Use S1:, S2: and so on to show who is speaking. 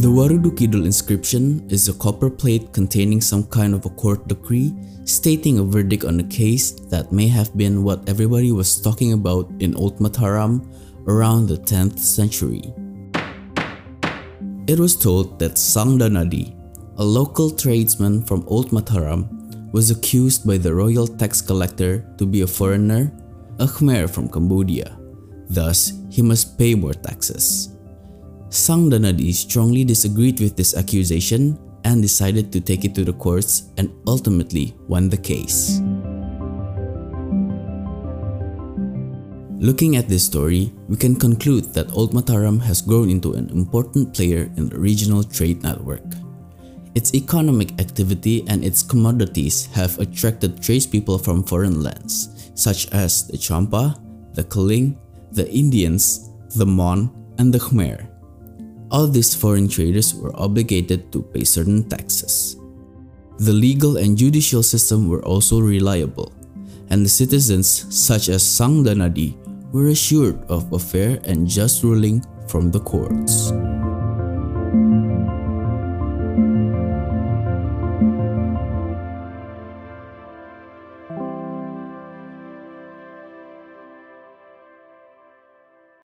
S1: The Warudu Kidul inscription is a copper plate containing some kind of a court decree stating a verdict on a case that may have been what everybody was talking about in Old Mataram around the 10th century. It was told that Sang Danadi, a local tradesman from Old Mataram, was accused by the royal tax collector to be a foreigner, a Khmer from Cambodia. Thus, he must pay more taxes. Sang Danadi strongly disagreed with this accusation and decided to take it to the courts and ultimately won the case. Looking at this story, we can conclude that Old Mataram has grown into an important player in the regional trade network. Its economic activity and its commodities have attracted tradespeople from foreign lands, such as the Champa, the Kaling, the Indians, the Mon, and the Khmer. All these foreign traders were obligated to pay certain taxes. The legal and judicial system were also reliable, and the citizens such as Sang Danadi were assured of a fair and just ruling from the courts.